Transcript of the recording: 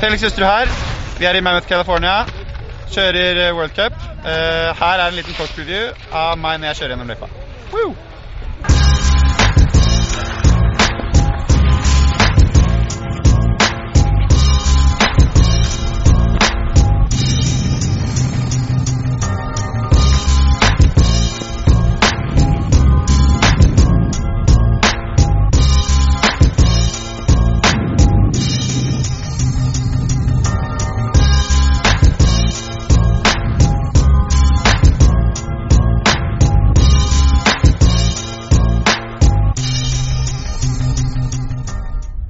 Felix Justerud her. Vi er i Mammoth, California. Kjører eh, World Cup. Eh, her er en liten talk-preview av meg når jeg kjører gjennom løypa. Woo!